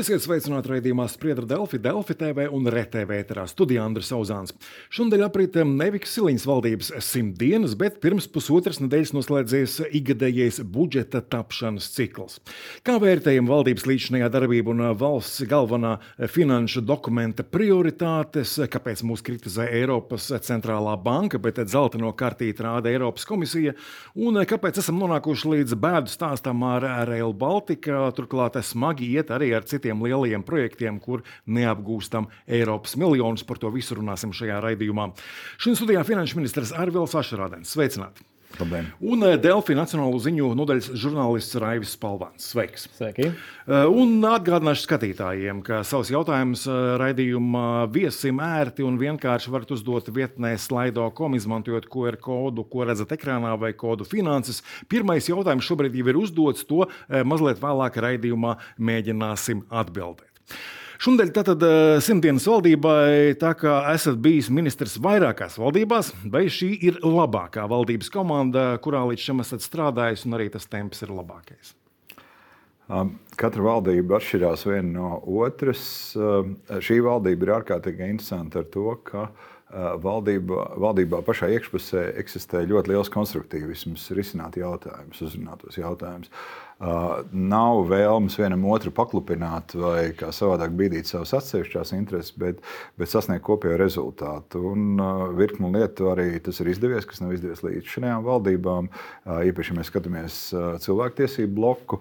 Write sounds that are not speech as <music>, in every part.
Esiet sveicināti raidījumā Spriedra Delfi, Delfi TV un RTV ēterā studijā Andris Auzāns. Šodien aprīt Nevikas Siliņas valdības simt dienas, bet pirms pusotras nedēļas noslēdzies ikgadējais budžeta tapšanas cikls. Kā vērtējam valdības līdzinājā darbību un valsts galvenā finanšu dokumenta prioritātes, kāpēc mūs kritizē Eiropas centrālā banka, bet zelta kartīti rāda Eiropas komisija, un kāpēc esam nonākuši līdz bēdu stāstam ar Rail Baltica, turklāt smagi iet arī ar citiem citiem lielajiem projektiem, kur neapgūstam Eiropas miljonus. Par to visu runāsim šajā raidījumā. Šodien studijā finanšu ministrs Arvils Ašarādens. Sveicināti! Labdien. Un eh, Delfi Nacionālo ziņu nodaļas žurnālists Raivis Spalvāns. Sveiks! Sveiki! Eh, un atgādināšu skatītājiem, ka savus jautājumus eh, raidījumā viesim ērti un vienkārši varat uzdot vietnē slaido.com, izmantojot QR kodu, ko redzat ekrānā vai kodu finanses. Pirmais jautājums šobrīd jau ir uzdots, to mazliet vēlāk raidījumā mēģināsim atbildēt. Šodien tātad eh, simtdienas valdībai, tā kā esat bijis ministrs vairākās valdībās, vai šī ir labākā valdības komanda, kurā līdz šim esat strādājis, un arī tas temps ir labākais? Um, katra valdība atšķirās viena no otras. Um, šī valdība ir ārkārtīgi interesanta ar to, ka uh, valdība, valdībā pašā iekšpusē eksistē ļoti liels konstruktīvisms, risināt jautājumus, uzrunāt tos jautājumus. Uh, nav vēlmes vienam otru paklupināt vai kā savādāk bīdīt savas atsevišķās intereses, bet, bet sasniegt kopējo rezultātu. Un uh, virkni lietu arī tas ir izdevies, kas nav izdevies līdz šajām valdībām. Uh, īpaši, ja mēs skatāmies cilvēktiesību bloku,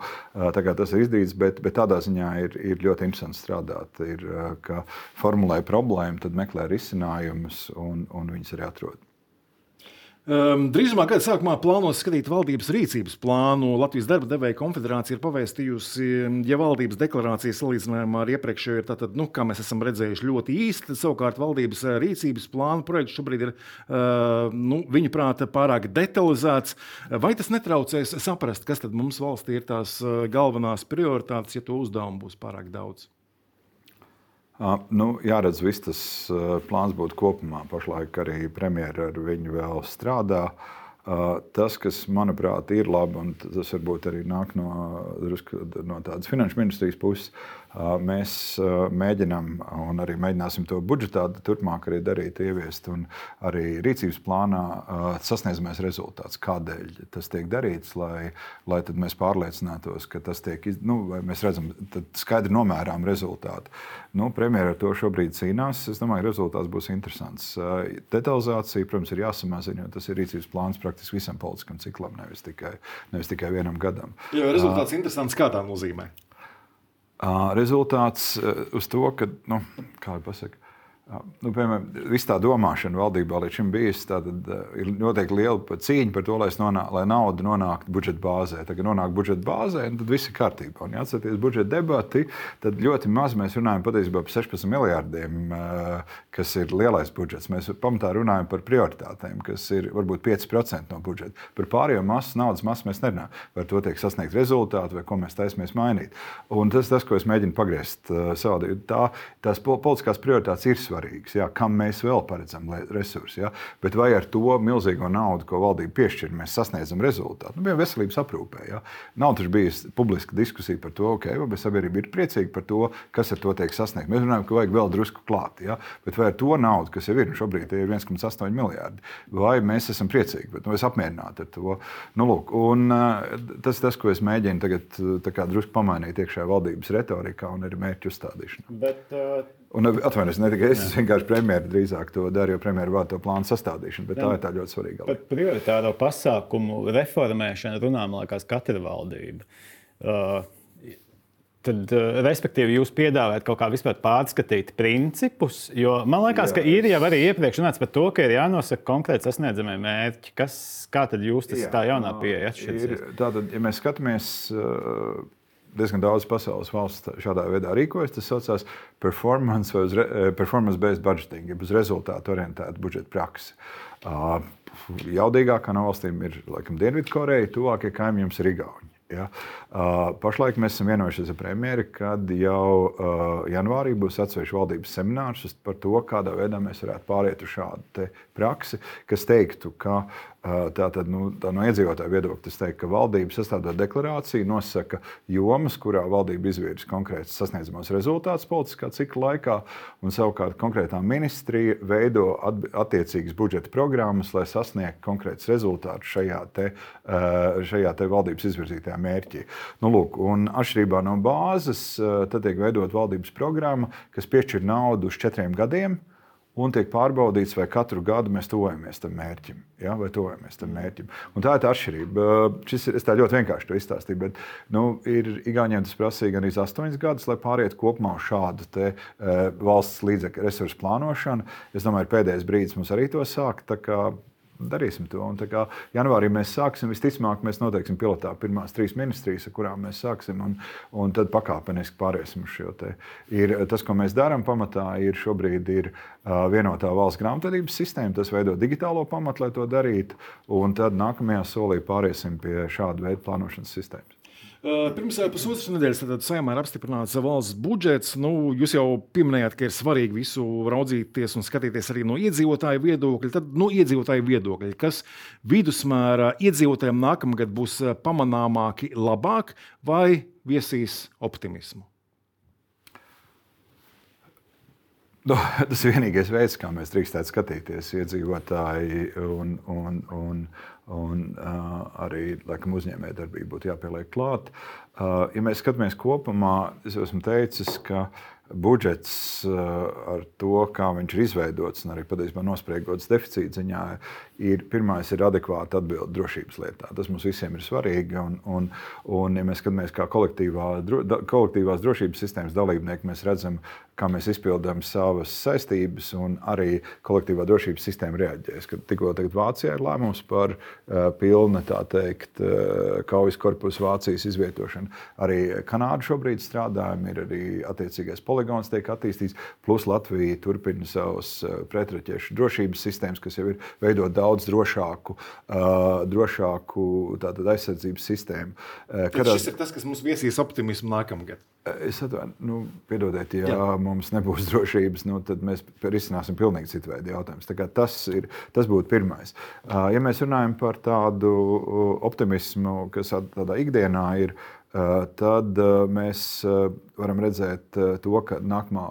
tas ir izdarīts, bet, bet tādā ziņā ir, ir ļoti interesanti strādāt. Ir, formulē problēmu, tad meklē risinājumus un, un viņus arī atrod. Um, drīzumā gada sākumā plānos skatīt valdības rīcības plānu. Latvijas darba devēja konfederācija ir pavēstījusi, ja valdības deklarācija salīdzinājumā ar iepriekšējo ir, tātad, nu, kā mēs esam redzējuši, ļoti īsta. Savukārt valdības eh, rīcības plāna projekts šobrīd ir, uh, nu, viņa prāta, pārāk detalizēts. Vai tas netraucēs saprast, kas tad mums valstī ir tās eh, galvenās prioritātes, ja to uzdevumu būs pārāk daudz? Nu, jāredz, viss tas plāns būtu kopumā. Pašlaik arī premjerministrs ar viņu vēl strādā. Tas, kas manuprāt ir labi, un tas varbūt arī nāk no, no tādas finanšu ministrijas puses, Mēs mēģinām, un arī mēģināsim to budžetā turpmāk arī darīt, ieviest, un arī rīcības plānā sasniedzamais rezultāts. Kādēļ tas tiek darīts, lai, lai mēs pārliecinātos, ka tas tiek, nu, mēs redzam, skaidri nomērām rezultātu. Nu, Premjerministrs ar to šobrīd cīnās. Es domāju, ka rezultāts būs interesants. Detalizācija, protams, ir jāsamazina, jo tas ir rīcības plāns praktiski visam politiskam ciklam, nevis tikai, nevis tikai vienam gadam. Jo rezultāts ir interesants kādā nozīmē. Rezultāts uz to, ka, nu, kā jau pasaka, Nu, piemēram, viss tā domāšana valdībā līdz šim bijusi. Tad uh, ir noteikti liela cīņa par to, lai, nonāk, lai nauda nonāktu budžeta bāzē. Tagad nonāk budžeta bāzē, un tad viss ir kārtībā. Un, ja atcerieties budžeta debati, tad ļoti maz mēs runājam patiesībā par 16 miljardiem, uh, kas ir lielais budžets. Mēs pamatā runājam par prioritātēm, kas ir varbūt 5% no budžeta. Par pārējo masu naudas masu mēs nerunājam. Par to tiek sasniegt rezultāti vai ko mēs taisamies mainīt. Un tas, tas ko es mēģinu pagriezt uh, savādāk, tā, tās politiskās prioritātes ir svarīgas svarīgas. Jā, kam mēs vēl paredzam resursus? Bet vai ar to milzīgo naudu, ko valdība piešķir, mēs sasniedzam rezultātu? Nu, piemēram, veselības aprūpē. Jā. Nav taču bijusi publiska diskusija par to, okay, vai sabiedrība ir priecīga par to, kas ar to tiek sasniegts. Mēs runājam, ka vajag vēl drusku klāt. Jā, bet vai ar to naudu, kas jau ir, šobrīd ir 1,8 miljardi, vai mēs esam priecīgi, bet nu, es apmierināti ar to? Nu, lūk, un, tas ir tas, ko es mēģinu tagad kā, drusku pamainīt iekšējā valdības retorikā un arī mērķu uzstādīšanā. Bet, uh, Un atvainojos, ne tikai es, es vienkārši premjeru drīzāk to daru, jo premjeru vada to plānu sastādīšanu, bet Jā. tā ir tā ļoti svarīga lieta. Prioritāro pasākumu reformēšana runā, man liekas, katra valdība. Uh, Tad, uh, respektīvi, jūs piedāvājat kaut kā vispār pārskatīt principus, jo man liekas, Jā, ka ir jau arī iepriekš runāts par to, ka ir jānosaka konkrēti sasniedzamie mērķi. Kas, kā tad jūs tas Jā, tā jaunā pieeja atšķirsies? Tātad, ja mēs skatāmies. Uh, diezgan daudz pasaules valsts šādā veidā rīkojas. Tas saucās performance vai re, eh, performance-based budgeting, jeb uz rezultātu orientēta budžeta praksa. Uh, jaudīgākā no valstīm ir laikam Dienvidkoreja, tuvākie kaimiņi jums ir Igauni. Ja? Uh, pašlaik mēs esam vienojušies ar premjeru, kad jau uh, janvārī būs atsevišķs valdības seminārs par to, kādā veidā mēs varētu pāriet uz šādu praksi, kas teiktu, ka Tātad, nu, tā no iedzīvotāja viedokļa, teiktu, ka valdība sastādot deklarāciju, nosaka jomas, kurā valdība izvirza konkrēts sasniedzamos rezultātus politiskā cikla laikā, un savukārt konkrētā ministrija veido attiecīgas budžeta programmas, lai sasniegtu konkrētus rezultātus šajā, te, šajā te valdības izvirzītajā mērķī. Nu, lūk, un atšķirībā no bāzes, tad tiek veidot valdības programma, kas piešķir naudu uz četriem gadiem un tiek pārbaudīts, vai katru gadu mēs tuvojamies tam mērķim. Ja, vai tuvojamies tam mērķim. Un tā ir tā atšķirība. Šis, tā ļoti vienkārši to izstāstīju, bet nu, ir Igauniem tas prasīja gan 8 gadus, lai pārietu kopumā uz šādu te, valsts līdzekļu resursu plānošanu. Es domāju, ir pēdējais brīdis mums arī to sākt darīsim to. Un, kā, janvārī mēs sāksim, visticamāk, mēs noteiksim pilotā pirmās trīs ministrijas, ar kurām mēs sāksim, un, un tad pakāpeniski pāriesim uz šo. Te. Ir, tas, ko mēs darām, pamatā ir šobrīd ir, uh, vienotā valsts grāmatvedības sistēma. Tas veido digitālo pamatu, lai to darītu, un tad nākamajā solī pāriesim pie šāda veida plānošanas sistēmas. Pirms pusotras nedēļas saimā ir apstiprināts valsts budžets. Nu, jūs jau pieminējāt, ka ir svarīgi visu raudzīties un skatīties arī no iedzīvotāju viedokļa. Tad no iedzīvotāju viedokļa, kas vidusmēra iedzīvotājiem nākamgad būs pamanāmāki, labāk vai viesīs optimismu? Nu, tas ir vienīgais veids, kā mēs drīkstētu skatīties iedzīvotāji un, un, un, un uh, arī laikam, uzņēmējdarbība būtu jāpieliek klāt. Uh, ja mēs skatāmies kopumā, es esmu teicis, ka budžets uh, ar to, kā viņš ir izveidots, un arī patiesībā nospriegots deficīta ziņā, ir pirmais ir adekvāta atbilde drošības lietā. Tas mums visiem ir svarīgi. Un, un, un ja mēs skatāmies kā kolektīvā, kolektīvās drošības sistēmas dalībnieki, mēs redzam, kā mēs izpildām savas saistības, un arī kolektīvā drošības sistēma reaģēs. Kad tikko Vācijā ir lēmums par uh, pilnu teikt, uh, kaujas korpusu Vācijas izvietošanu, arī Kanāda šobrīd strādājam, ir arī attiecīgais poligons tiek attīstīts, plus Latvija turpina savas uh, pretraķiešu drošības sistēmas, kas jau ir veidot daudz drošāku, uh, drošāku tātad, aizsardzības sistēmu. Uh, Kad šis ir tas, kas mums viesīs optimismu nākamgad. Es atvainu, nu, piedodiet, ja Jā. Mums nebūs <laughs> drošības, nu, tad mēs risināsim pilnīgi citu veidu jautājumus. Tas, ir, tas būtu pirmais. Ja mēs runājam par tādu optimismu, kas tādā ikdienā ir, tad mēs varam redzēt to, ka nākamā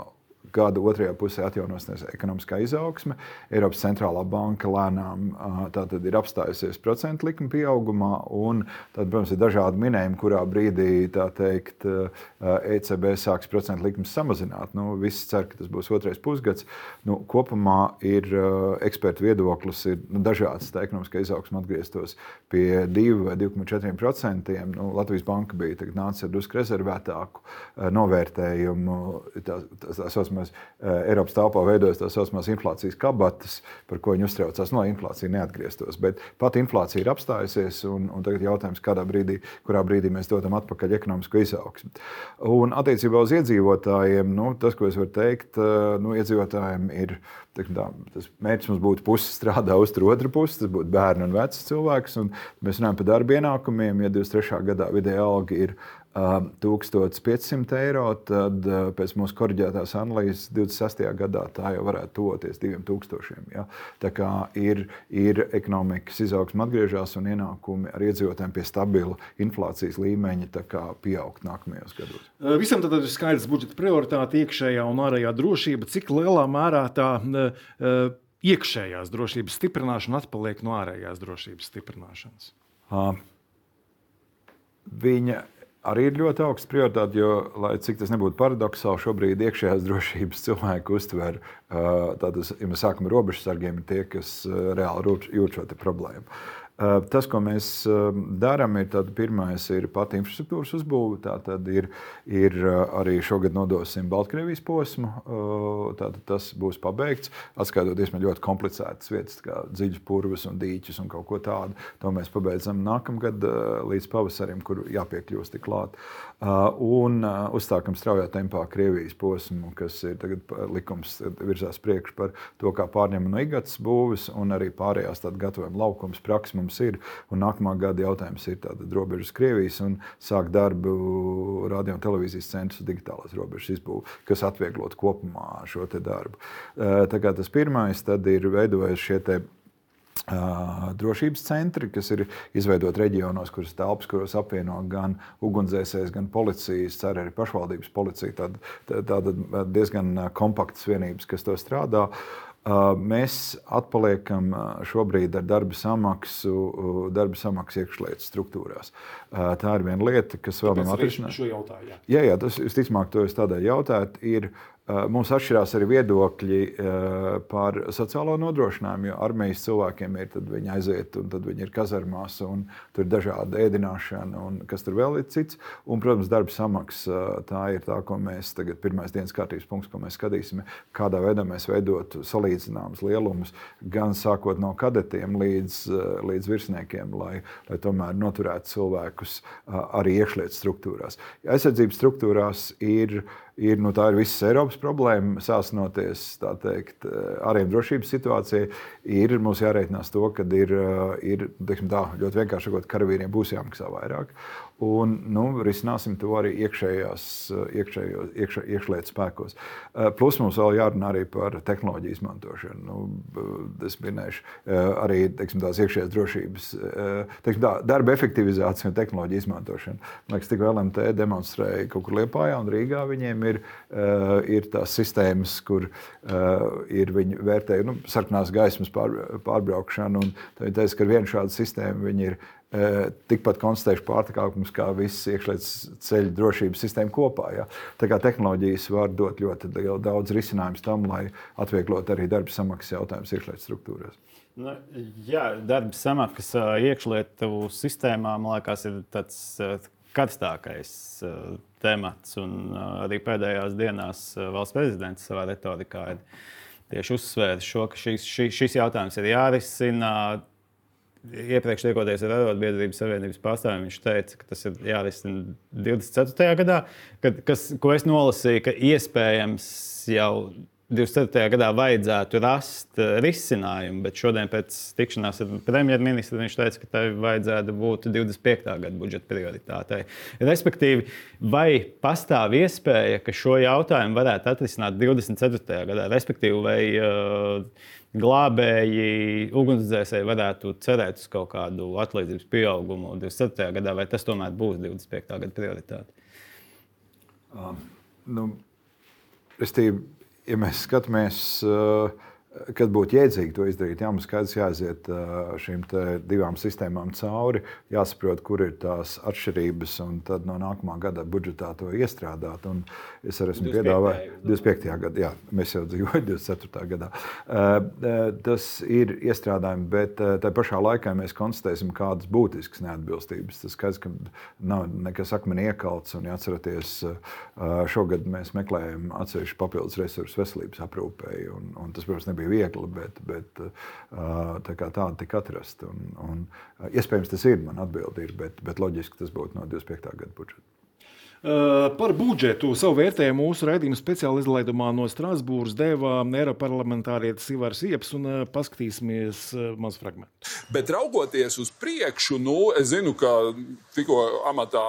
gada otrajā pusē atjaunosies ekonomiskā izaugsme. Eiropas centrālā banka lēnām ir apstājusies procentu likuma pieaugumā, un tad, protams, ir dažādi minējumi, kurā brīdī teikt, ECB sāks procentu likumus samazināt. Nu, visi cer, ka tas būs otrais pusgads. Nu, kopumā ir ekspertu viedoklis ir nu, dažāds. Tā ekonomiskā izaugsme atgrieztos pie 2 vai 2,4%. Nu, Latvijas banka bija nācis ar drusku rezervētāku novērtējumu. Tā, tā, tā, tā saucamās eh, Eiropas telpā veidojas tā saucamās inflācijas kabatas, par ko viņi uztraucās. No inflācija neatgrieztos, bet pat inflācija ir apstājusies, un, un tagad jautājums, kādā brīdī, kurā brīdī mēs dodam atpakaļ ekonomisko izaugsmu. Un attiecībā uz iedzīvotājiem, nu, tas, ko es varu teikt, eh, nu, iedzīvotājiem ir. Tā, tas mērķis mums būtu pusi strādā, uztur otru pusi, tas būtu bērni un veci cilvēks. Un mēs runājam par darba ienākumiem. Ja 23. gadā vidēja alga ir 1500 eiro, tad pēc mūsu korģētās analīzes 26. gadā tā jau varētu tuvoties 2000. Ja? Tā kā ir, ir ekonomikas izaugsme atgriežas un ienākumi ar iedzīvotājiem pie stabila inflācijas līmeņa pieaugt nākamajos gados. Visam tad ir skaidrs budžeta prioritāte, iekšējā un ārējā drošība. Cik lielā mērā tā iekšējās drošības stiprināšana atpaliek no ārējās drošības stiprināšanas? Viņa arī ir ļoti augsts prioritāte, jo, lai cik tas nebūtu paradoxāli, šobrīd iekšējās drošības <laughs> cilvēku uztver, tātad, ja mēs sākam ar robežsargiem, ir tie, kas reāli jūt šo problēmu. Eh, tas, ko mēs eh, darām, ir tāds pirmais, ir pati infrastruktūras uzbūve. Tātad ir, ir eh, arī šogad nodosim Baltkrievijas posmu. Tātad tas būs pabeigts. Atskaitot man ļoti komplicētas vietas, kā dziļas purvas un dīķus un kaut ko tādu. To mēs pabeidzam nākamgad līdz pavasarim, kur jāpiekļūst tik klāt. Un uzstākam straujā tempā Krievijas posmu, kas ir tagad likums virzās priekš par to, kā pārņem no Igatas būves un arī pārējās gatavojuma laukums praksmu jautājums ir. Un nākamā gada jautājums ir tātad robežas Krievijas un sākt darbu radio un televīzijas centrs digitālās robežas izbūve, kas atvieglot kopumā šo darbu. Tā kā tas pirmais, ir veidojies šie te drošības centri, kas ir izveidoti reģionos, kuras telpas, kuros apvieno gan ugunsdzēsējs, gan policijas, cer arī pašvaldības policija. Tāda, tāda diezgan kompaktas vienības, kas to strādā. Mēs atpaliekam šobrīd ar darba samaksu, darba samaksu iekšlietu struktūrās. Tā ir viena lieta, kas vēl nav atrisināta. Jā, jā, tas visticamāk, to jūs tādēļ jautājat. Ir mums atšķirās arī viedokļi eh, par sociālo nodrošinājumu, jo armijas cilvēkiem ir, tad viņi aiziet, un tad viņi ir kazarmās, un tur ir dažāda ēdināšana, un kas tur vēl ir cits. Un, protams, darba samaksa tā ir tā, ko mēs tagad, pirmais dienas kārtības punkts, ko mēs skatīsim, kādā veidā mēs veidotu salīdzināmus lielumus, gan sākot no kadetiem līdz, eh, līdz virsniekiem, lai, lai tomēr noturētu cilvēkus arī iekšlietu struktūrās. Aizsardzības struktūrās ir ir, nu, tā ir visas Eiropas problēma, sāsinoties teikt, ārējiem drošības situācijai. Ir mums jārēķinās to, ka ir, ir teiksim, tā, ļoti vienkārši sakot, karavīriem būs jāmaksā vairāk. Un nu, risināsim to arī iekšējās, iekšējo, iekš, iekšlietu spēkos. Eh, plus mums vēl jārunā arī par tehnoloģiju izmantošanu. Nu, es minēšu eh, arī teiksim, tās iekšējās drošības, eh, teiksim, tā, darba efektivizāciju un tehnoloģiju izmantošanu. Man liekas, tikko LMT demonstrēja kaut kur Liepājā un Rīgā. Viņiem ir, ir tās sistēmas, kur ir viņi vērtēja nu, sarkanās gaismas pār, pārbraukšanu. Viņi teica, ka ar vienu šādu sistēmu viņi ir tikpat konstatējuši pārtikākumus kā visas iekšlietas ceļu drošības sistēma kopā. Ja. Tā kā tehnoloģijas var dot ļoti daudz risinājumu tam, lai atvieglotu arī darba samaksas jautājumus iekšlietas struktūrās. Nu, jā, darba samaksas iekšlietu sistēmā, man liekas, ir tāds karstākais temats. Un arī pēdējās dienās valsts prezidents savā retorikā ir tieši uzsvērs šo, ka šis, šis jautājums ir jārisina iepriekš tiekoties ar Arotbiedrības Savienības pārstāvjiem, viņš teica, ka tas ir jārisina 24. gadā, kad, kas, ko es nolasīju, ka iespējams jau 24. gadā vajadzētu rast eh, risinājumu, bet šodien pēc tikšanās ar premjerministru viņš teica, ka tai vajadzētu būt 25. gada budžeta prioritātei. Respektīvi, vai pastāv iespēja, ka šo jautājumu varētu atrisināt 24. gadā, respektīvi, vai uh, glābēji, ugunsdzēsēji varētu cerēt uz kaut kādu atlīdzības pieaugumu 27. gadā, vai tas tomēr būs 25. gada prioritāte? Uh, nu, es tīvi, ja mēs skatāmies. Uh, kad būtu jēdzīgi to izdarīt, jā, mums skaidrs jāaiziet šīm divām sistēmām cauri, jāsaprot, kur ir tās atšķirības, un tad no nākamā gada budžetā to iestrādāt. Un es arī esmu piedāvājis 25. gadā, jā, mēs jau dzīvojam 24. gadā. Tas ir iestrādājumi, bet tajā pašā laikā mēs konstatēsim kādas būtiskas neatbilstības. Tas skaidrs, ka nav nekas akmeni iekalts, un jāatcerieties, šogad mēs meklējam atsevišķu papildus resursu veselības aprūpēji, un, un tas, protams, nebija viegli, bet, bet tā tāda tika atrasta. Un, un, iespējams, tas ir man atbildi, ir, bet, bet loģiski tas būtu no 25. gada budžeta. Uh, par budžetu savu vērtējumu mūsu raidījuma speciāla izlaidumā no Strasbūras deva Eiroparlamentārietis Ivars Ieps un uh, paskatīsimies uh, mazu fragment. Bet raugoties uz priekšu, nu, es zinu, ka tikko amatā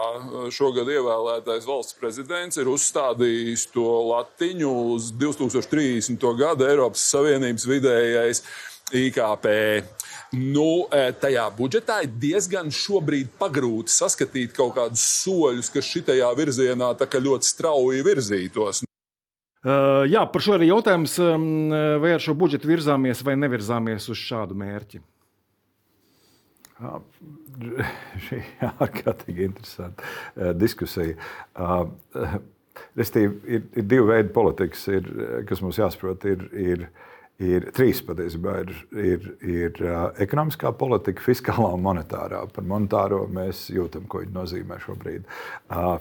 šogad ievēlētais valsts prezidents ir uzstādījis to latiņu uz 2030. gada Eiropas Savienības vidējais IKP. Nu, e, tajā budžetā ir diezgan šobrīd pagrūti saskatīt kaut kādus soļus, kas šitajā virzienā ļoti strauji virzītos. Uh, jā, par šo arī jautājums, um, vai ar šo budžetu virzāmies vai nevirzāmies uz šādu mērķi. Šī ir <laughs> ārkārtīgi interesanta uh, diskusija. Uh, ir, ir divi veidi politikas, ir, kas mums jāsaprot. Ir, ir, uh, ir trīs patiesībā. Ir, ir, ir ekonomiskā politika, fiskālā un monetārā. Par monetāro mēs jūtam, ko viņa nozīmē šobrīd.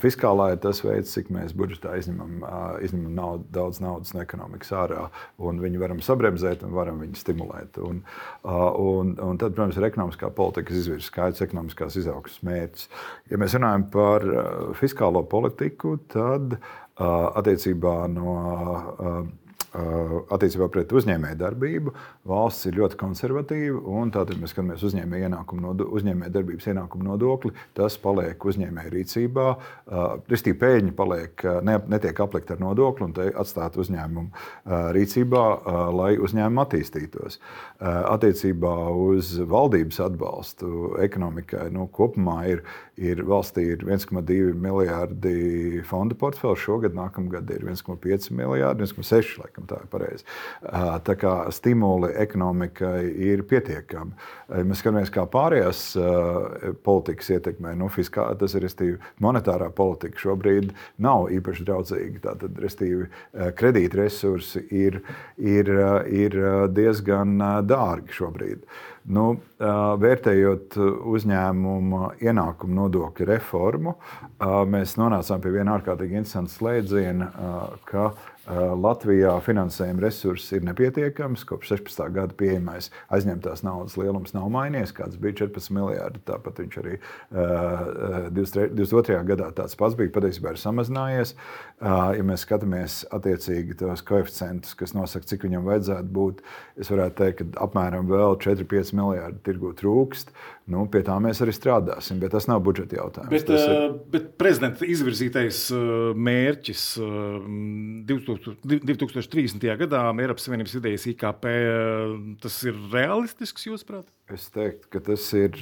Fiskālā ir tas veids, cik mēs budžetā izņemam, izņemam naudu, daudz naudas no ekonomikas ārā, un viņu varam sabremzēt un varam viņu stimulēt. Un, un, un tad, protams, ir ekonomiskā politika, kas izvirza skaidrs ekonomiskās izaugsmes mērķus. Ja mēs runājam par fiskālo politiku, tad attiecībā no attiecībā pret uzņēmēju darbību valsts ir ļoti konservatīva. Tātad mēs skatāmies uzņēmēju uzņēmē darbības ienākumu nodokli. Tas paliek uzņēmēju rīcībā. Restīvi pēļņi paliek, ne, netiek aplikta ar nodokli un atstāt uzņēmumu rīcībā, lai uzņēmumi attīstītos. Attiecībā uz valdības atbalstu ekonomikai nu, kopumā ir, ir valstī ir 1,2 miljardi fondu portfeļu. Šogad, nākamgad ir 1,5 miljardi, 1,6 laikam tā ir pareizi. Tā kā stimuli ekonomikai ir pietiekami. Mēs skatāmies, kā pārējās politikas ietekmē. Nu, fiskā, tas ir restīvi, monetārā politika šobrīd nav īpaši draudzīga. Tātad, restīvi, kredītresursi ir, ir, ir diezgan dārgi šobrīd. Nu, vērtējot uzņēmumu ienākumu nodokļu reformu, mēs nonācām pie viena ārkārtīgi interesanta slēdziena, ka Latvijā finansējuma resursi ir nepietiekams. Kopš 16. gada pieejamais aizņemtās naudas lielums nav mainījies. Kāds bija 14 miljardi, tāpat viņš arī uh, 22. gadā tāds pats bija. Patiesībā ir samazinājies. Uh, ja mēs skatāmies attiecīgi tos koeficientus, kas nosaka, cik viņam vajadzētu būt, es varētu teikt, ka apmēram vēl 4-5 miljardi tirgu trūkst. Nu, pie tā mēs arī strādāsim, bet tas nav budžeta jautājums. Bet, ir... bet prezidenta izvirzītais mērķis 2030. gadā Eiropas Savienības vidējais IKP, tas ir realistisks, jūsuprāt? Es teiktu, ka tas ir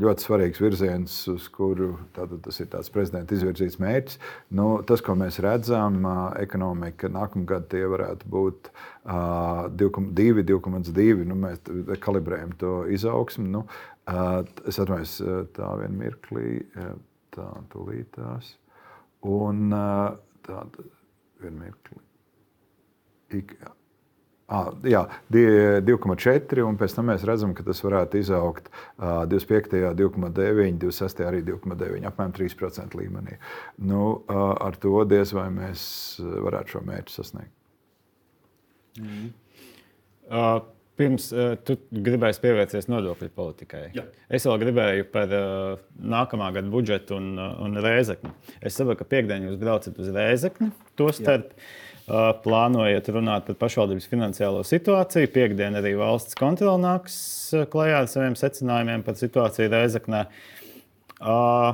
ļoti svarīgs virziens, uz kuru tas ir tāds prezidenta izvirzīts mērķis. Nu, tas, ko mēs redzam, ekonomika nākamgad tie varētu būt 2,2, 2,2. Nu, mēs kalibrējam to izaugsmu. Nu, Es atvainojos, tā vien mirklī, tā tūlītās. Un tā, vien mirklī. Ik, Ah, jā, 2,4, un pēc tam mēs redzam, ka tas varētu izaugt 25, 2,9, 26, arī 2,9, apmēram 3% līmenī. Nu, ar to diez vai mēs varētu šo mērķi sasniegt. Mm. Uh, Pirms uh, tu gribēji pievērsties nodokļu politikai. Jā. Es vēl gribēju par uh, nākamā gada budžetu un, uh, un rēzekni. Es saprotu, ka piekdienā jūs braucat uz rēzekni. Tostarp uh, plānojat runāt par pašvaldības finansiālo situāciju. Piektdien arī valsts kontrole nāks uh, klajā ar saviem secinājumiem par situāciju rēzeknē. Uh,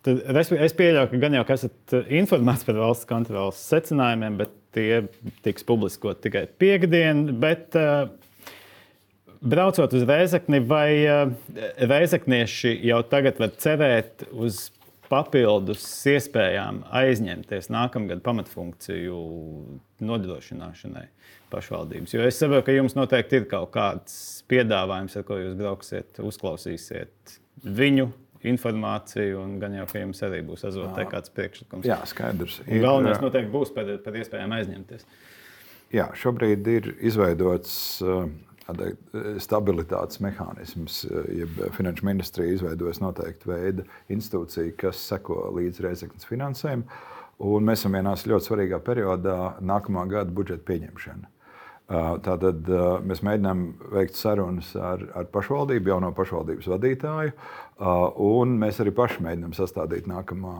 Tad es pieļauju, ka gan jau esat informēts par valsts kontrolas secinājumiem, bet tie tiks publiskot tikai piekdien. Bet, uh, braucot uz Vēzekni, vai Vēzeknieši eh, jau tagad var cerēt uz papildus iespējām aizņemties nākamgad pamatfunkciju nodrošināšanai pašvaldības? Jo es saprotu, ka jums noteikti ir kaut kāds piedāvājums, ar ko jūs brauksiet, uzklausīsiet viņu informāciju, un gan jau, ka jums arī būs azotē kāds priekšlikums. Jā, skaidrs. Ir, galvenais noteikti būs par, par iespējām aizņemties. Jā, šobrīd ir izveidots uh, E, stabilitātes mehānisms, e, jeb Finanšu ministrija izveidojas noteikti veida institūcija, kas seko līdz reizeknas finansēm. Un mēs esam vienā ļoti svarīgā periodā, nākamā gada budžeta pieņemšana. Tātad mēs mēģinām veikt sarunas ar, ar pašvaldību, jauno pašvaldības vadītāju, un mēs arī paši mēģinām sastādīt nākamā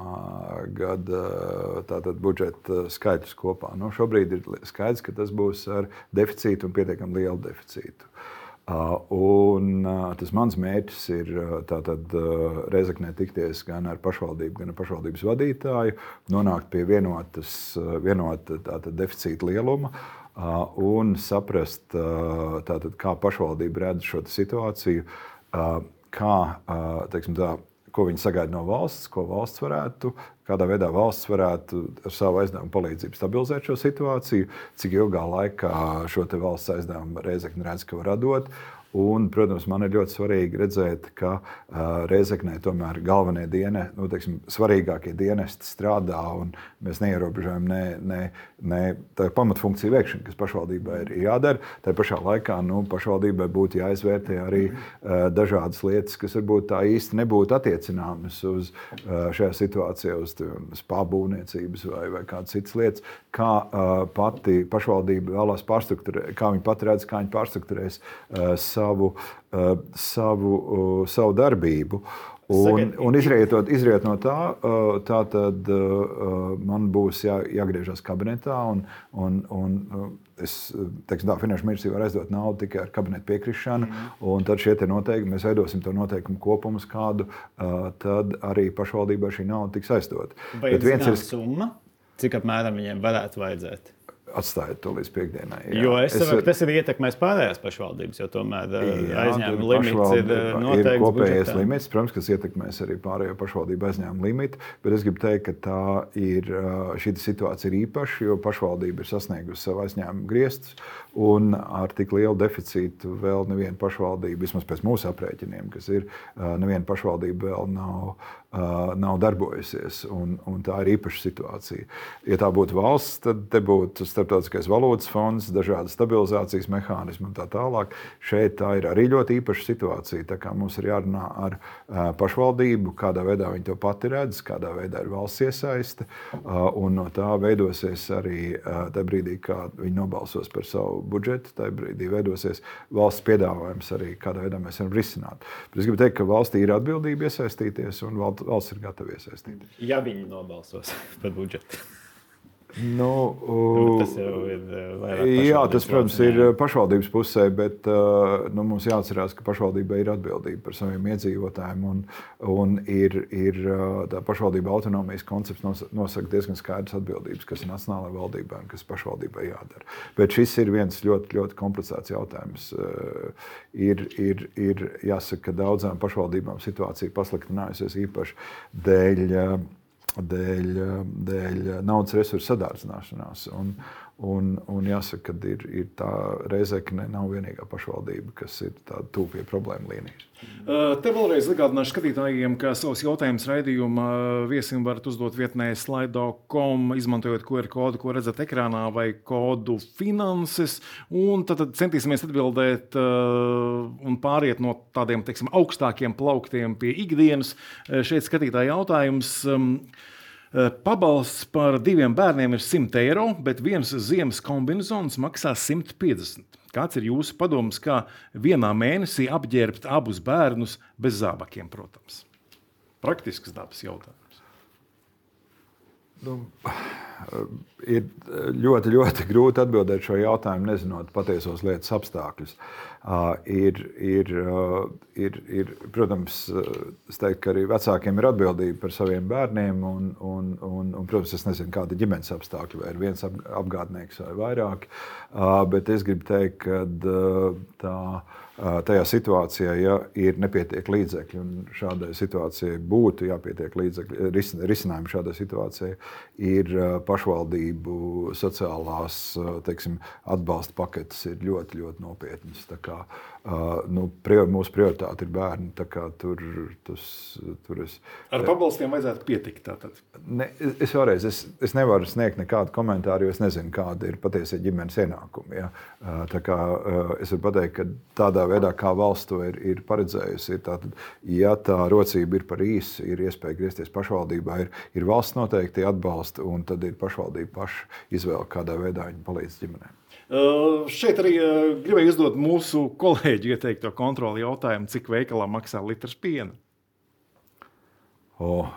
gada budžeta skaitļus kopā. Nu, šobrīd ir skaidrs, ka tas būs ar deficītu un pietiekami lielu deficītu. Un tas mans mērķis ir tātad Rezeknē tikties gan ar pašvaldību, gan ar pašvaldības vadītāju, nonākt pie vienotas, vienota deficīta lieluma un saprast, tātad, kā pašvaldība redz šo situāciju, kā, teiksim, tā, ko viņi sagaida no valsts, ko valsts varētu, kādā veidā valsts varētu ar savu aizdevumu palīdzību stabilizēt šo situāciju, cik ilgā laikā šo valsts aizdevumu reizekni redz, ka var dot. Un, protams, man ir ļoti svarīgi redzēt, ka uh, Reizeknē tomēr galvenie diene, nu, teiksim, svarīgākie dienesti strādā un mēs neierobežojam ne, ne, ne pamatfunkciju veikšanu, kas pašvaldībai ir jādara. Tā pašā laikā nu, pašvaldībai būtu jāizvērtē arī uh, dažādas lietas, kas varbūt tā īsti nebūtu attiecināmas uz uh, šajā situācijā, uz, pārbūvniecības vai, vai kādas citas lietas, kā uh, pati pašvaldība vēlās pārstruktūrēt, kā viņi pat redz, kā viņi pārstruktūrēs. Uh, savu, eh, savu, eh, savu darbību. Un, un izrietot, izriet no tā, tā tad man būs jā, jāgriežas kabinetā. Un, un, un es teiksim, tā, finanšu ministrija var aizdot naudu tikai ar kabineta piekrišanu. Mm. Tad šie noteikumi, mēs veidosim to noteikumu kopumu, kādu tad arī pašvaldībai šī nauda tiks aizdot. Vai ir viens ir summa, cik apmēram viņiem varētu vajadzēt? Atstājiet to līdz piekdienai. Jā. Jo es saprotu, tas ir ietekmēs pārējās pašvaldības, jo tomēr aizņēmuma limits ir noteikts. Ir kopējais budžetā. limits, protams, kas ietekmēs arī pārējo pašvaldību aizņēmuma limitu, bet es gribu teikt, ka tā ir, šī situācija ir īpaša, jo pašvaldība ir sasniegusi savu aizņēmumu griestus, un ar tik lielu deficītu vēl neviena pašvaldība, vismaz pēc mūsu aprēķiniem, kas ir, neviena pašvaldība vēl nav nav darbojusies. Un, un tā ir īpaša situācija. Ja tā būtu valsts, tad te būtu starptautiskais valūtas fonds, dažādi stabilizācijas mehānismi un tā tālāk. Šeit tā ir arī ļoti īpaša situācija. Mums ir jārunā ar pašvaldību, kādā veidā viņi to pati redz, kādā veidā ir valsts iesaiste. Un no tā veidosies arī tajā brīdī, kad viņi nobalsos par savu budžetu, tajā brīdī veidosies valsts piedāvājums arī, kādā veidā mēs varam risināt. Bet es gribu teikt, ka valstī ir atbildība iesaistīties un valsts ir gatava iesaistīties. Ja viņi nobalsos <laughs> par budžetu. Nu, nu, tas jau ir vairāk. Jā, tas, protams, ir pašvaldības pusē, bet nu, mums jāatcerās, ka pašvaldībai ir atbildība par saviem iedzīvotājiem. Un, un ir, ir tā pašvaldība autonomijas koncepts nosaka diezgan skaidrs atbildības, kas ir nacionālajai valdībai un kas pašvaldībai jādara. Bet šis ir viens ļoti, ļoti komplicēts jautājums. Ir, ir, ir jāsaka, ka daudzām pašvaldībām situācija pasliktinājusies īpaši dēļ dēļ, dēļ naudas resursu sadārdzināšanās. Un, un, un jāsaka, ka ir, ir tā Reizekne nav vienīgā pašvaldība, kas ir tuvu pie problēmu līnijas. Te vēlreiz atgādināšu skatītājiem, ka savus jautājumus raidījuma viesim varat uzdot vietnē slaido.com, izmantojot QR kodu, ko redzat ekrānā, vai kodu finanses. Tad, tad centīsimies atbildēt un pāriet no tādiem teiksim, augstākiem plauktiem pie ikdienas. Šeit skatītāja jautājums. Pabalsts par diviem bērniem ir 100 eiro, bet viens ziemas kombinācijas maksā 150. Kāds ir jūsu padoms, kā vienā mēnesī apģērbt abus bērnus bez zābakiem, protams? Praktisks dabas jautājums. Nu, <sighs> ir ļoti, ļoti grūti atbildēt šo jautājumu, nezinot patiesos lietas apstākļus. Uh, ir, ir, uh, ir, ir, protams, es teiktu, ka arī vecākiem ir atbildība par saviem bērniem. Un, un, un, un, protams, es nezinu, kāda ir ģimenes apstākļi, vai ir viens apgādnieks vai vairāk. Uh, bet es gribu teikt, ka tā tajā situācijā, ja ir nepietiek līdzekļi, šādai situācijai būtu jāpietiek līdzekļi, risinājumi šādai situācijai, ir pašvaldību sociālās teiksim, atbalsta paketes ir ļoti, ļoti nopietnas. Kā, nu, prior, mūsu prioritāte ir bērni. Tur, tas, tur es, Ar pabalstiem vajadzētu pietikt. Tātad. Ne, es, vēlreiz, es, es nevaru sniegt nekādu komentāru, jo es nezinu, kāda ir patiesie ģimenes ienākumi. Ja? Tā kā, es varu pateikt, ka tādā veidā, kā valsts to ir, ir paredzējusi, ir tātad, ja tā rocība ir par īsu, ir iespēja griezties pašvaldībā, ir, ir valsts noteikti atbalsta, un tad ir pašvaldība paša izvēle, kādā veidā viņi palīdz ģimenēm. Uh, šeit arī uh, gribēju uzdot mūsu kolēģi ieteikto kontroli jautājumu, cik veikalā maksā litrs piena. Oh,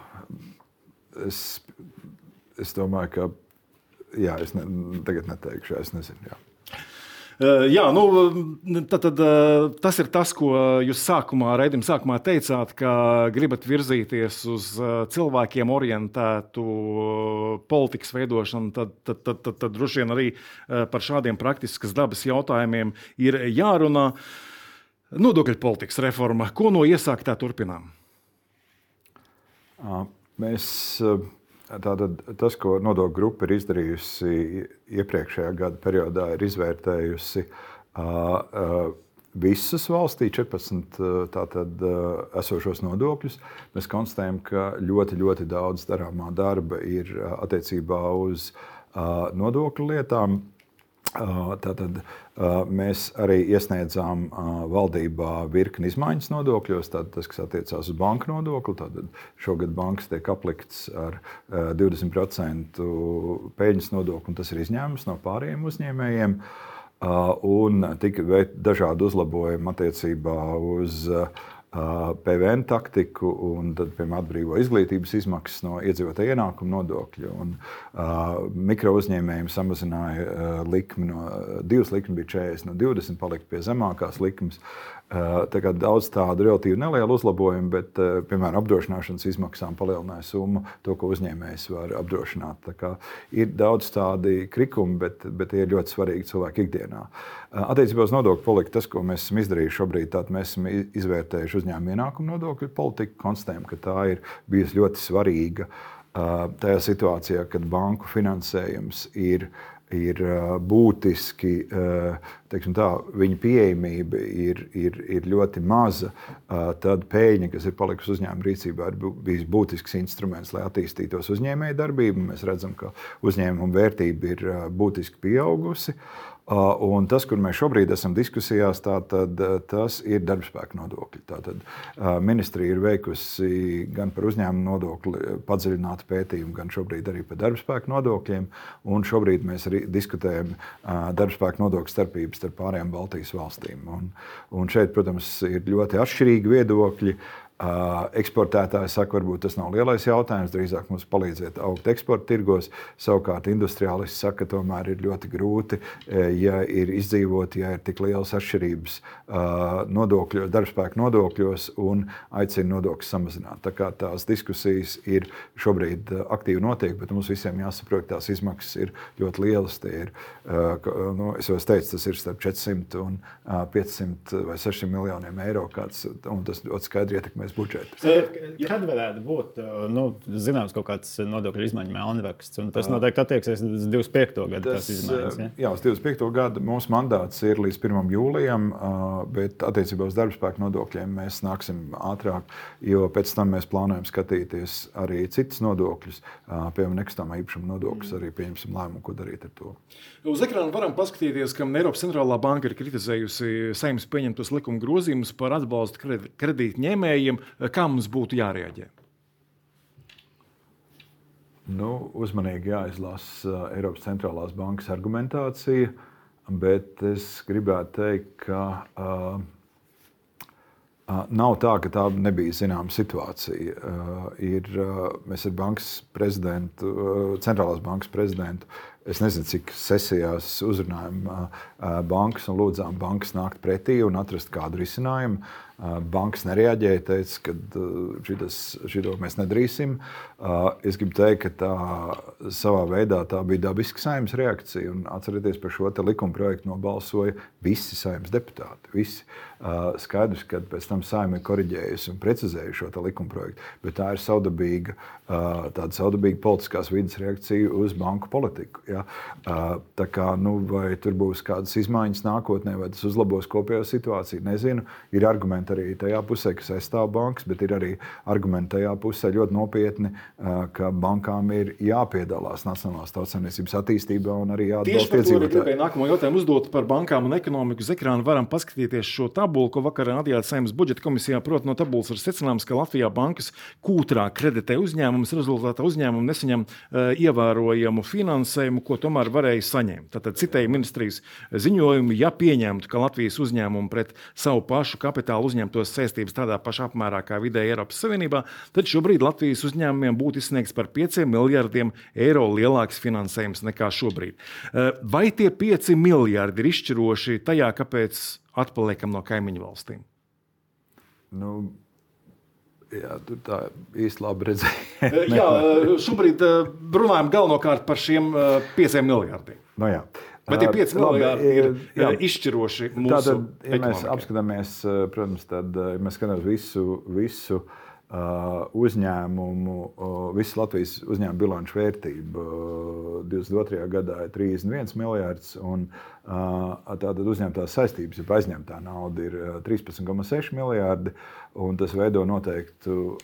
es, es domāju, ka jā, es ne, tagad neteikšu, es nezinu. Jā. Jā, nu, tad, tad, tas ir tas, ko jūs sākumā, raidījuma sākumā teicāt, ka gribat virzīties uz cilvēkiem orientētu politikas veidošanu. Tad, tad, tad, tad, tad droši vien arī par šādiem praktiskas dabas jautājumiem ir jārunā. Nodokļu politikas reforma, ko no iesāktā turpinām? Mēs Tātad tas, ko nodokļu grupa ir izdarījusi iepriekšējā gada periodā, ir izvērtējusi uh, uh, visus valstī 14 tātad, esošos nodokļus. Mēs konstatējam, ka ļoti, ļoti daudz darāmā darba ir attiecībā uz nodokļu lietām. Tātad mēs arī iesniedzām valdībā virkni izmaiņas nodokļos. Tātad tas, kas attiecās uz banku nodokli, tad šogad bankas tiek aplikts ar 20% peļņas nodokli, un tas ir izņēmums no pārējiem uzņēmējiem. Un tika veikti dažādi uzlabojumi attiecībā uz PVN taktiku un tad, piemēram, atbrīvo izglītības izmaksas no iedzīvotāja ienākuma nodokļa. Un, uh, mikro uzņēmējiem samazināja uh, likmi no divas likmes, bija 40 no 20, palika pie zemākās likmes. Uh, tā daudz tādu relatīvi nelielu uzlabojumu, bet, uh, piemēram, apdrošināšanas izmaksām palielināja summu, to, ko uzņēmējs var apdrošināt. Ir daudz tādu krikumu, bet, bet tie ir ļoti svarīgi cilvēku ikdienā. Uh, attiecībā uz nodokļu politiku, tas, ko mēs esam izdarījuši šobrīd, tad mēs esam izvērtējuši uzņēmumu ienākumu nodokļu politiku, konstatējam, ka tā ir bijusi ļoti svarīga tajā situācijā, kad banku finansējums ir ir būtiski, tā, viņa pieejamība ir, ir, ir ļoti maza, tad pēļņa, kas ir palikusi uzņēmuma rīcībā, ir bijis būtisks instruments, lai attīstītos uzņēmēju darbību. Mēs redzam, ka uzņēmuma vērtība ir būtiski pieaugusi. Uh, un tas, kur mēs šobrīd esam diskusijās, tātad, uh, tas ir darbspēka nodokļi. Tātad, uh, ministrija ir veikusi gan par uzņēmumu nodokli padziļinātu pētījumu, gan šobrīd arī par darbspēka nodokļiem. Un šobrīd mēs arī diskutējam darbspēka nodokļu starpības starp pārējām Baltijas valstīm. Un, un šeit, protams, ir ļoti atšķirīgi viedokļi. Uh, Eksportētāji saka, varbūt tas nav lielais jautājums, drīzāk mums palīdzēt augt eksporta tirgos. Savukārt industriālisti saka, ka tomēr ir ļoti grūti, ja ir izdzīvot, ja ir tik lielas atšķirības nodokļos, darbspēka nodokļos un aicina nodokļus samazināt. Tā kā tās diskusijas ir šobrīd aktīvi notiek, bet mums visiem jāsaprot, ka tās izmaksas ir ļoti lielas. Ir, nu, es jau teicu, tas ir starp 400 un 500 vai 600 miljoniem eiro, kāds, un tas ļoti skaidri ietekmēs budžetu. Kad varētu būt nu, zināms kaut kāds nodokļu izmaiņu melnraksts? Tas noteikti attieksies uz 25. gadu. Tas, izmaiņas, ja? Jā, uz 25. gadu mūsu mandāts ir līdz 1. jūlijam, bet attiecībā uz darba spēku nodokļiem mēs nāksim ātrāk, jo pēc tam mēs plānojam skatīties arī citus nodokļus, piemēram, nekustamā īpašuma nodokļus, arī pieņemsim lēmumu, ko darīt ar to. Uz ekrāna varam paskatīties, ka Eiropas centrālā banka ir kritizējusi saimnes pieņemtos likuma grozījumus par atbalstu kredītņēmējiem kā mums būtu jārēģē? Nu, uzmanīgi jāizlasa uh, Eiropas centrālās bankas argumentācija, bet es gribētu teikt, ka uh, nav tā, ka tā nebija zināma situācija. Uh, ir, uh, mēs ar bankas prezidentu, uh, centrālās bankas prezidentu, es nezinu, cik sesijās uzrunājām bankas un lūdzām bankas nākt pretī un atrast kādu risinājumu. Bankas nereaģēja, teica, ka šitas, šito mēs nedarīsim. Es gribu teikt, ka tā savā veidā tā bija dabiska saimnes reakcija. Atcerieties, par šo likuma projektu nobalsoja visi saimnes deputāti. Visi. Skaidrs, ka pēc tam saimne ir korģējusi un precizējusi šo likuma projektu, bet tā ir saudabīga, tāda saudabīga politiskās vidas reakcija uz banku politiku. Ja? Tā kā nu, vai tur būs kādas izmaiņas nākotnē, vai tas uzlabos kopējo situāciju, nezinu. Ir argumenti arī tajā pusē, kas aizstāv bankas, bet ir arī argumenti tajā pusē ļoti nopietni, ka bankām ir jāpiedalās Nacionālās tautsēmniecības attīstībā un arī jāatbalsta iedzīvotāji. Nākamo jautājumu uzdot par bankām un ekonomiku. Uz ekrāna varam paskatīties šo tabulu, ko vakar atījāt Saimnes budžeta komisijā. Proti, no tabulas ir secināms, ka Latvijā bankas kūtrāk kreditē uzņēmumus, rezultātā uzņēmumi nesaņem uh, ievērojamu finansējumu, ko tomēr varēja saņemt. Tātad citēji ministrijas ziņojumu, ja pieņemtu, ka Latvijas uzņēmumi pret savu pašu kapitālu uzņemtos saistības tādā pašā apmērā kā vidēji Eiropas Savienībā, tad šobrīd Latvijas uzņēmumiem būtu izsniegts par 5 miljardiem eiro lielāks finansējums nekā šobrīd. Eh, vai tie 5 miljardi ir izšķiroši tajā, kāpēc atpaliekam no kaimiņu valstīm? Nu, Jā, tur tā īsti labi redzēja. Eh, jā, eh, šobrīd runājam galvenokārt par šiem pieciem miljardiem. No nu jā. Bet tie 5 miljardi ir jā, izšķiroši mūsu Tātad, ja mēs apskatāmies, protams, tad ja mēs skatāmies visu, visu uh, uzņēmumu, uh, visu Latvijas uzņēmumu bilanču vērtību. Uh, 22. gadā ir 31 miljards, un uh, tātad uzņemtās saistības, ja aizņemtā nauda ir 13,6 miljardi. Un tas veido noteiktu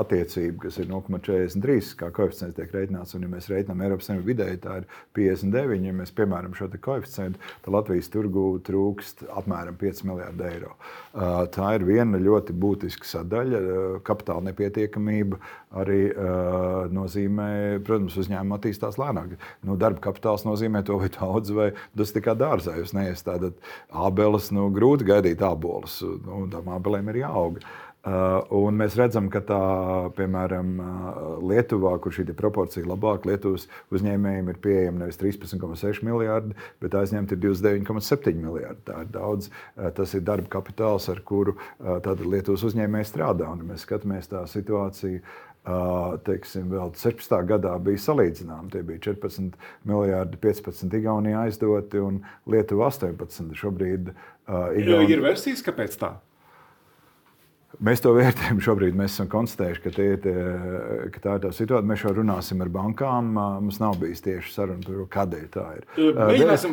attiecību, kas ir 0,43, kā koeficients tiek rēķināts. Un, ja mēs rēķinām Eiropas Savienību vidēji, tā ir 59. Ja mēs piemēram šo koeficientu, tad Latvijas tirgū trūkst apmēram 5 miljardi eiro. Tā ir viena ļoti būtiska sadaļa. Kapitāla nepietiekamība arī nozīmē, protams, uzņēmuma attīstās lēnāk. Nu, darba kapitāls nozīmē to, vai daudz vai tas tikai dārzā. Jūs neiestādat ābeles, nu, grūti gaidīt ābolus. Nu, tām ābelēm ir jāaug. Un mēs redzam, ka tā, piemēram, Lietuvā, kur šī proporcija ir labāka, Lietuvas uzņēmējiem ir pieejama nevis 13,6 miljardi, bet aizņemti ir 29,7 miljardi. Tā ir daudz. Tas ir darba kapitāls, ar kuru Lietuvas uzņēmēji strādā. Un mēs skatāmies tā situāciju teiksim, vēl 16. gadā bija salīdzināma. Tie bija 14 miljardi, 15 Igaunijā aizdoti un Lietuva 18. Šobrīd uh, Igauni... ir versijas, kāpēc tā? Mēs to vērtējam šobrīd. Mēs esam konstatējuši, ka, tie, tie, ka tā ir tā situācija. Mēs jau runāsim ar bankām. Mums nav bijis tieši saruna par to, kādēļ tā ir.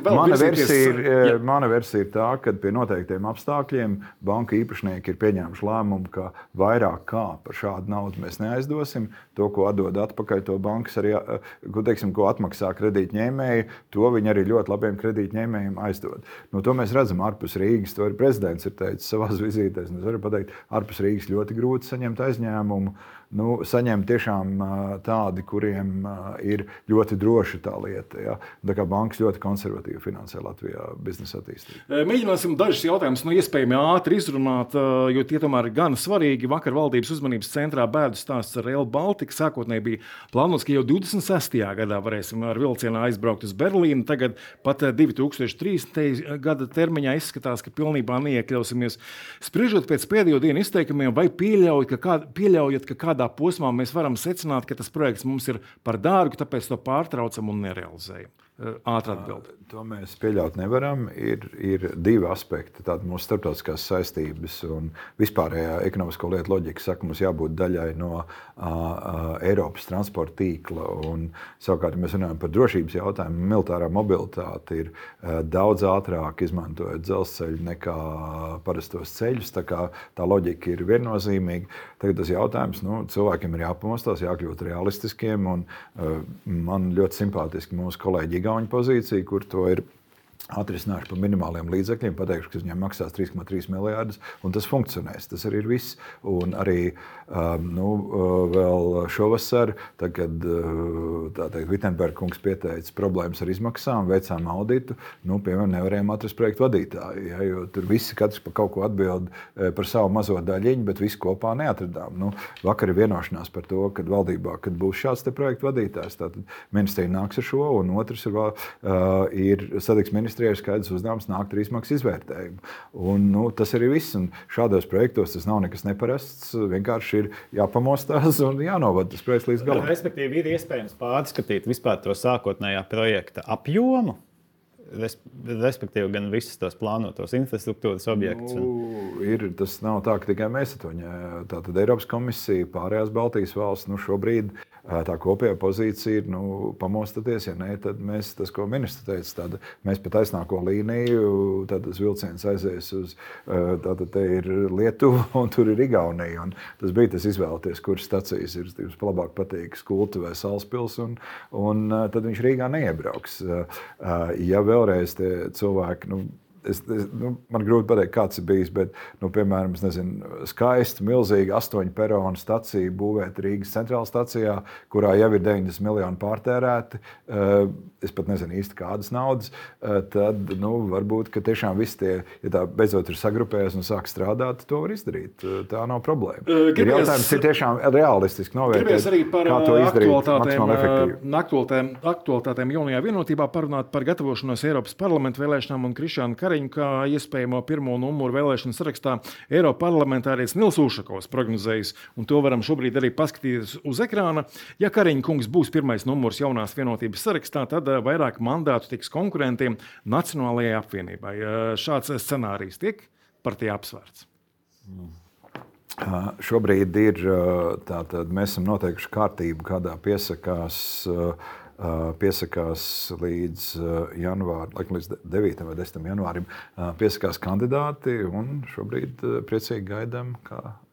Mana versija ir, jā. mana versija ir tā, ka pie noteiktiem apstākļiem banka īpašnieki ir pieņēmuši lēmumu, ka vairāk kā par šādu naudu mēs neaizdosim. To, ko atdod atpakaļ, to bankas arī ko, teiksim, ko atmaksā kredītņēmēji, to viņi arī ļoti labiem kredītņēmējiem aizdod. No to mēs redzam ārpus Rīgas. To arī prezidents ir teicis savā <laughs> vizītēs. Es varu pateikt, ārpus ārpus Rīgas ļoti grūti saņemt aizņēmumu nu, saņem tiešām tādi, kuriem ir ļoti droša tā lieta. Ja? Tā kā bankas ļoti konservatīvi finansē Latvijā biznesa attīstību. Mēģināsim dažus jautājumus no iespējami ātri izrunāt, jo tie tomēr ir gan svarīgi. Vakar valdības uzmanības centrā bēdu stāsts ar Rail Baltica. Sākotnēji bija plānots, ka jau 26. gadā varēsim ar vilcienu aizbraukt uz Berlīnu. Tagad pat 2030. gada termiņā izskatās, ka pilnībā neiekļausimies. Spriežot pēc pēdējo dienu izteikumiem, vai pieļaujat, ka, kād, pieļaujat, ka kādā kādā posmā mēs varam secināt, ka tas projekts mums ir par dārgu, tāpēc to pārtraucam un nerealizējam. Ātrāk atbildēt. To mēs pieļaut nevaram. Ir, ir divi aspekti. Tāda mūsu starptautiskās saistības un vispārējā ekonomisko lietu loģika saka, mums jābūt daļai no uh, uh, Eiropas transporta tīkla. Un, savukārt, ja mēs runājam par drošības jautājumu, militārā mobilitāte ir uh, daudz ātrāk izmantojot dzelzceļu nekā parastos ceļus. Tā, tā loģika ir viennozīmīga. Tagad tas jautājums nu, cilvēkiem ir jāpamostās, jākļūt realistiskiem. Un, uh, man ļoti simpātiski mūsu kolēģi Igauni pozīcija, kur to ir atrisināšu par minimāliem līdzekļiem, pateikšu, ka viņiem maksās 3,3 miljardus, un tas funkcionēs. Tas arī ir viss. Un arī um, nu, uh, vēl šovasar, tad, kad uh, Vitsenberga kungs pieteica problēmas ar izmaksām, veicām auditu, nu, piemēram, nevarējām atrast projektu vadītāju. Ja, jo tur visi katrs par kaut ko atbild uh, par savu mazo daļiņu, bet visi kopā neatradām. Nu, vakar ir vienošanās par to, ka valdībā kad būs šāds projektu vadītājs, tad ministrija nāks ar šo, un otrs ir, uh, ir satiksmes ministrija ministrijai ir skaidrs uzdevums nākt ar izmaksu izvērtējumu. Un, nu, tas arī viss. Un šādos projektos tas nav nekas neparasts. Vienkārši ir jāpamostās un jānovada tas projekts līdz galam. Respektīvi, ir iespējams pārskatīt vispār to sākotnējā projekta apjomu respektīvi gan visas tās plānotos infrastruktūras objektus. Nu, ir, tas nav tā, ka tikai mēs to ņēmām. Tātad Eiropas komisija, pārējās Baltijas valsts nu, šobrīd tā kopējā pozīcija ir nu, pamostaties. Ja nē, tad mēs, tas, ko ministrs teica, tad mēs pa taisnāko līniju, tad tas vilciens aizies uz Lietuva <laughs> un tur ir Igaunija. Un tas bija tas izvēlēties, kuras stacijas ir jums labāk patīk, Skulta vai Salaspils, un, un tad viņš Rīgā neiebrauks. Ja vēlreiz tie cilvēki. Nu, es, es, nu, man grūti pateikt, kāds ir bijis, bet, nu, piemēram, nezinu, skaista, milzīga astoņu peronu stacija būvēta Rīgas centrālajā stacijā, kurā jau ir 90 miljoni pārtērēti. Eh, es pat nezinu īsti kādas naudas. Eh, tad nu, varbūt tiešām viss tie, ja tā beidzot ir sagrupējies un sāk strādāt, to var izdarīt. Eh, tā nav problēma. Gribēs, ir jautājums ir tiešām realistiski novērtēt, arī par aktualitātēm, aktualitātēm, aktualitātēm jaunajā vienotībā parunāt par gatavošanos Eiropas parlamentu vēlēšanām un Krišānu Kariņu Kariņu kā iespējamo pirmo numuru vēlēšanu sarakstā Eiropas parlamentārietis Nils Ušakovs prognozējis, un to varam šobrīd arī paskatīties uz ekrāna. Ja Kariņa kungs būs pirmais numurs jaunās vienotības sarakstā, tad eh, vairāk mandātu tiks konkurentiem Nacionālajai apvienībai. Eh, šāds scenārijs tiek par tie apsvērts. Mm. Šobrīd ir tātad mēs esam noteikuši kārtību, kādā piesakās uh, piesakās līdz janvārim, laikam līdz 9. vai 10. janvārim, piesakās kandidāti. Šobrīd priecīgi gaidām,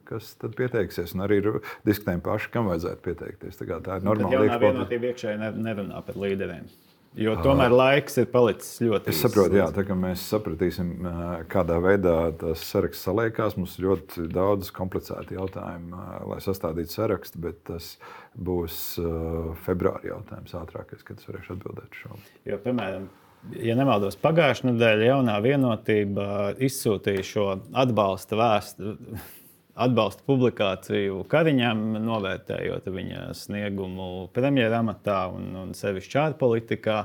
kas tad pieteiksies. Un arī diskutējam paši, kam vajadzētu pieteikties. Tā, tā ir normāla lieta. Tā vienotība iekšēji nerunā par līderiem. Jo tomēr laiks ir palicis ļoti. Es saprotu, jā, tā kā mēs sapratīsim, kādā veidā tas saraksts saliekās. Mums ir ļoti daudz komplicētu jautājumu, lai sastādītu sarakstu, bet tas būs februāra jautājums ātrākais, kad es varēšu atbildēt šo. Jo, piemēram, ja nemaldos, pagājušā nedēļa jaunā vienotība izsūtīja šo atbalsta vēstuli atbalsta publikāciju Kariņam, novērtējot viņa sniegumu premjeramatā un, un sevišķi ārpolitikā.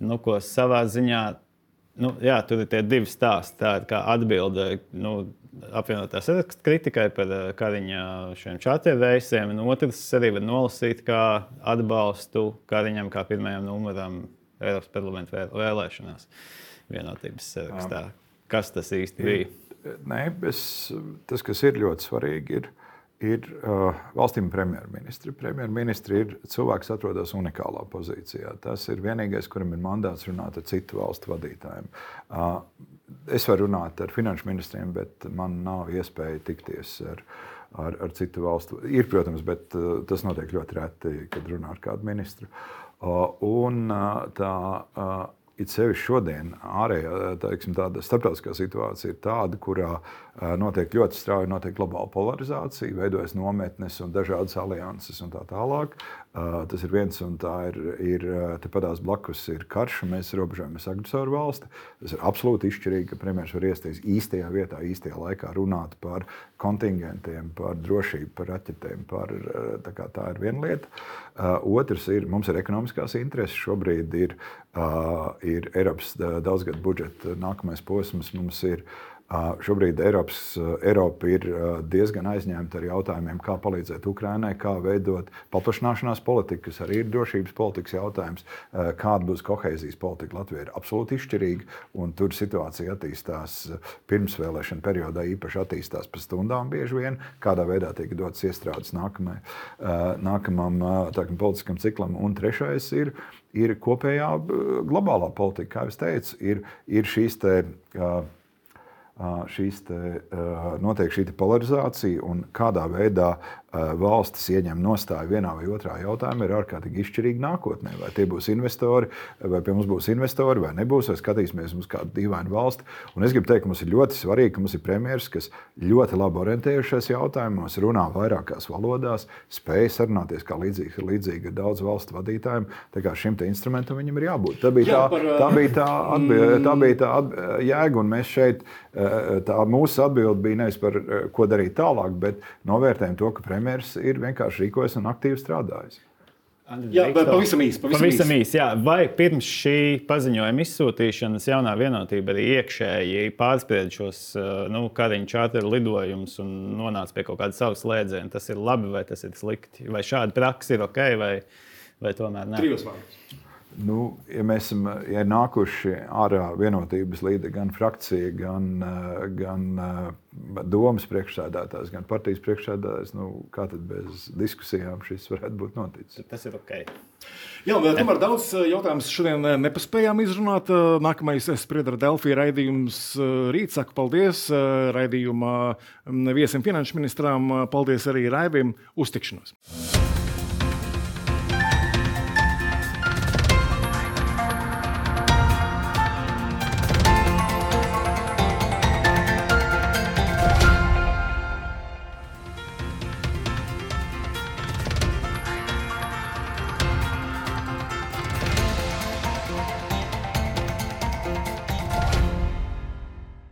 Nu, ko savā ziņā, nu, jā, tur ir tie divi stāsti. Tā ir kā atbilde nu, apvienotās kritikai par eh, Kariņa šiem čatriem reisiem, un otrs arī var nolasīt kā atbalstu Kariņam kā pirmajam numuram Eiropas parlamenta vēlēšanās vienotības sarakstā. Kas tas īsti bija? Nē, es, tas, kas ir ļoti svarīgi, ir, ir uh, valstīm premjerministri. Premjerministri ir cilvēks, kas atrodas unikālā pozīcijā. Tas ir vienīgais, kuram ir mandāts runāt ar citu valstu vadītājiem. Uh, es varu runāt ar finanšu ministriem, bet man nav iespēja tikties ar, ar, ar citu valstu. Ir, protams, bet uh, tas notiek ļoti reti, kad runā ar kādu ministru. Uh, un uh, tā. It sevišķi šodien ārējā teiksim, starptautiskā situācija ir tāda, kurā notiek ļoti strauji notiek globāla polarizācija, veidojas nometnes un dažādas alianses un tā tālāk. Tas ir viens un tā ir, ir tepat blakus ir karš, un mēs robežojamies agresoru valsti. Tas ir absolūti izšķirīgi, ka premjerministrs var iestāties īstajā vietā, īstajā laikā runāt par kontingentiem, par drošību, par raķetēm. Par, tā, tā ir viena lieta. Otrs ir, mums ir ekonomiskās intereses. Šobrīd ir, ir Eiropas daudzgadu budžeta nākamais posms. Mums ir Šobrīd Eiropas, Eiropa ir diezgan aizņemta ar jautājumiem, kā palīdzēt Ukraiņai, kā veidot paplašināšanās politiku, kas arī ir drošības politikas jautājums, kāda būs kohēzijas politika Latvijā. Ir absolūti izšķirīga, un tur situācija attīstās pirmsvēlēšana periodā, īpaši attīstās pa stundām bieži vien, kādā veidā tiek dotas iestrādes nākamai, nākamam tākam, politiskam ciklam. Un trešais ir, ir kopējā globālā politika, kā jau teicu, ir, ir šīs te, uh, šīs te, notiek šī polarizācija un kādā veidā valstis ieņem nostāju vienā vai otrā jautājumā, ir ārkārtīgi izšķirīgi nākotnē. Vai tie būs investori, vai pie mums būs investori, vai nebūs, vai skatīsimies uz kādu dīvainu valsti. Un es gribu teikt, ka mums ir ļoti svarīgi, ka mums ir premjerministrs, kas ļoti labi orientējušies jautājumos, runā vairākās valodās, spēj sarunāties kā līdzīgi, līdzīgi ar daudz valstu vadītājiem. Tā kā šim instrumentam viņam ir jābūt. Tā bija tā, Jā, par, tā, bija tā, atbild, tā, bija tā atbild, jēga, un mēs šeit, tā mūsu atbilde bija nevis par ko darīt tālāk, bet novērtējam to, ka premjerministrs premjerministrs ir vienkārši rīkojies un aktīvi strādājis. Jā, bet pavisam īsi. Pavisam, pavisam īsi jā. Vai pirms šī paziņojuma izsūtīšanas jaunā vienotība arī iekšēji pārsprieda šos nu, kariņu čārteru lidojumus un nonāca pie kaut kāda savas slēdziena? Tas ir labi vai tas ir slikti? Vai šāda praksa ir ok vai, vai tomēr ne? Trijos vārdos. Nu, ja mēs esam ja nākuši ārā vienotības līderi, gan frakcija, gan, eh, gan eh, domas priekšsēdētājs, gan partijas priekšsēdētājs, nu, kā tad bez diskusijām šis varētu būt noticis? Tas ir ok. Jā, tomēr daudz eh, jautājumu šodien nepaspējām izrunāt. Nākamais spriedra Delfija raidījums rīt. Saku paldies raidījuma mm, viesim finanšu ministrām. Paldies arī Raivim. Uztikšanos!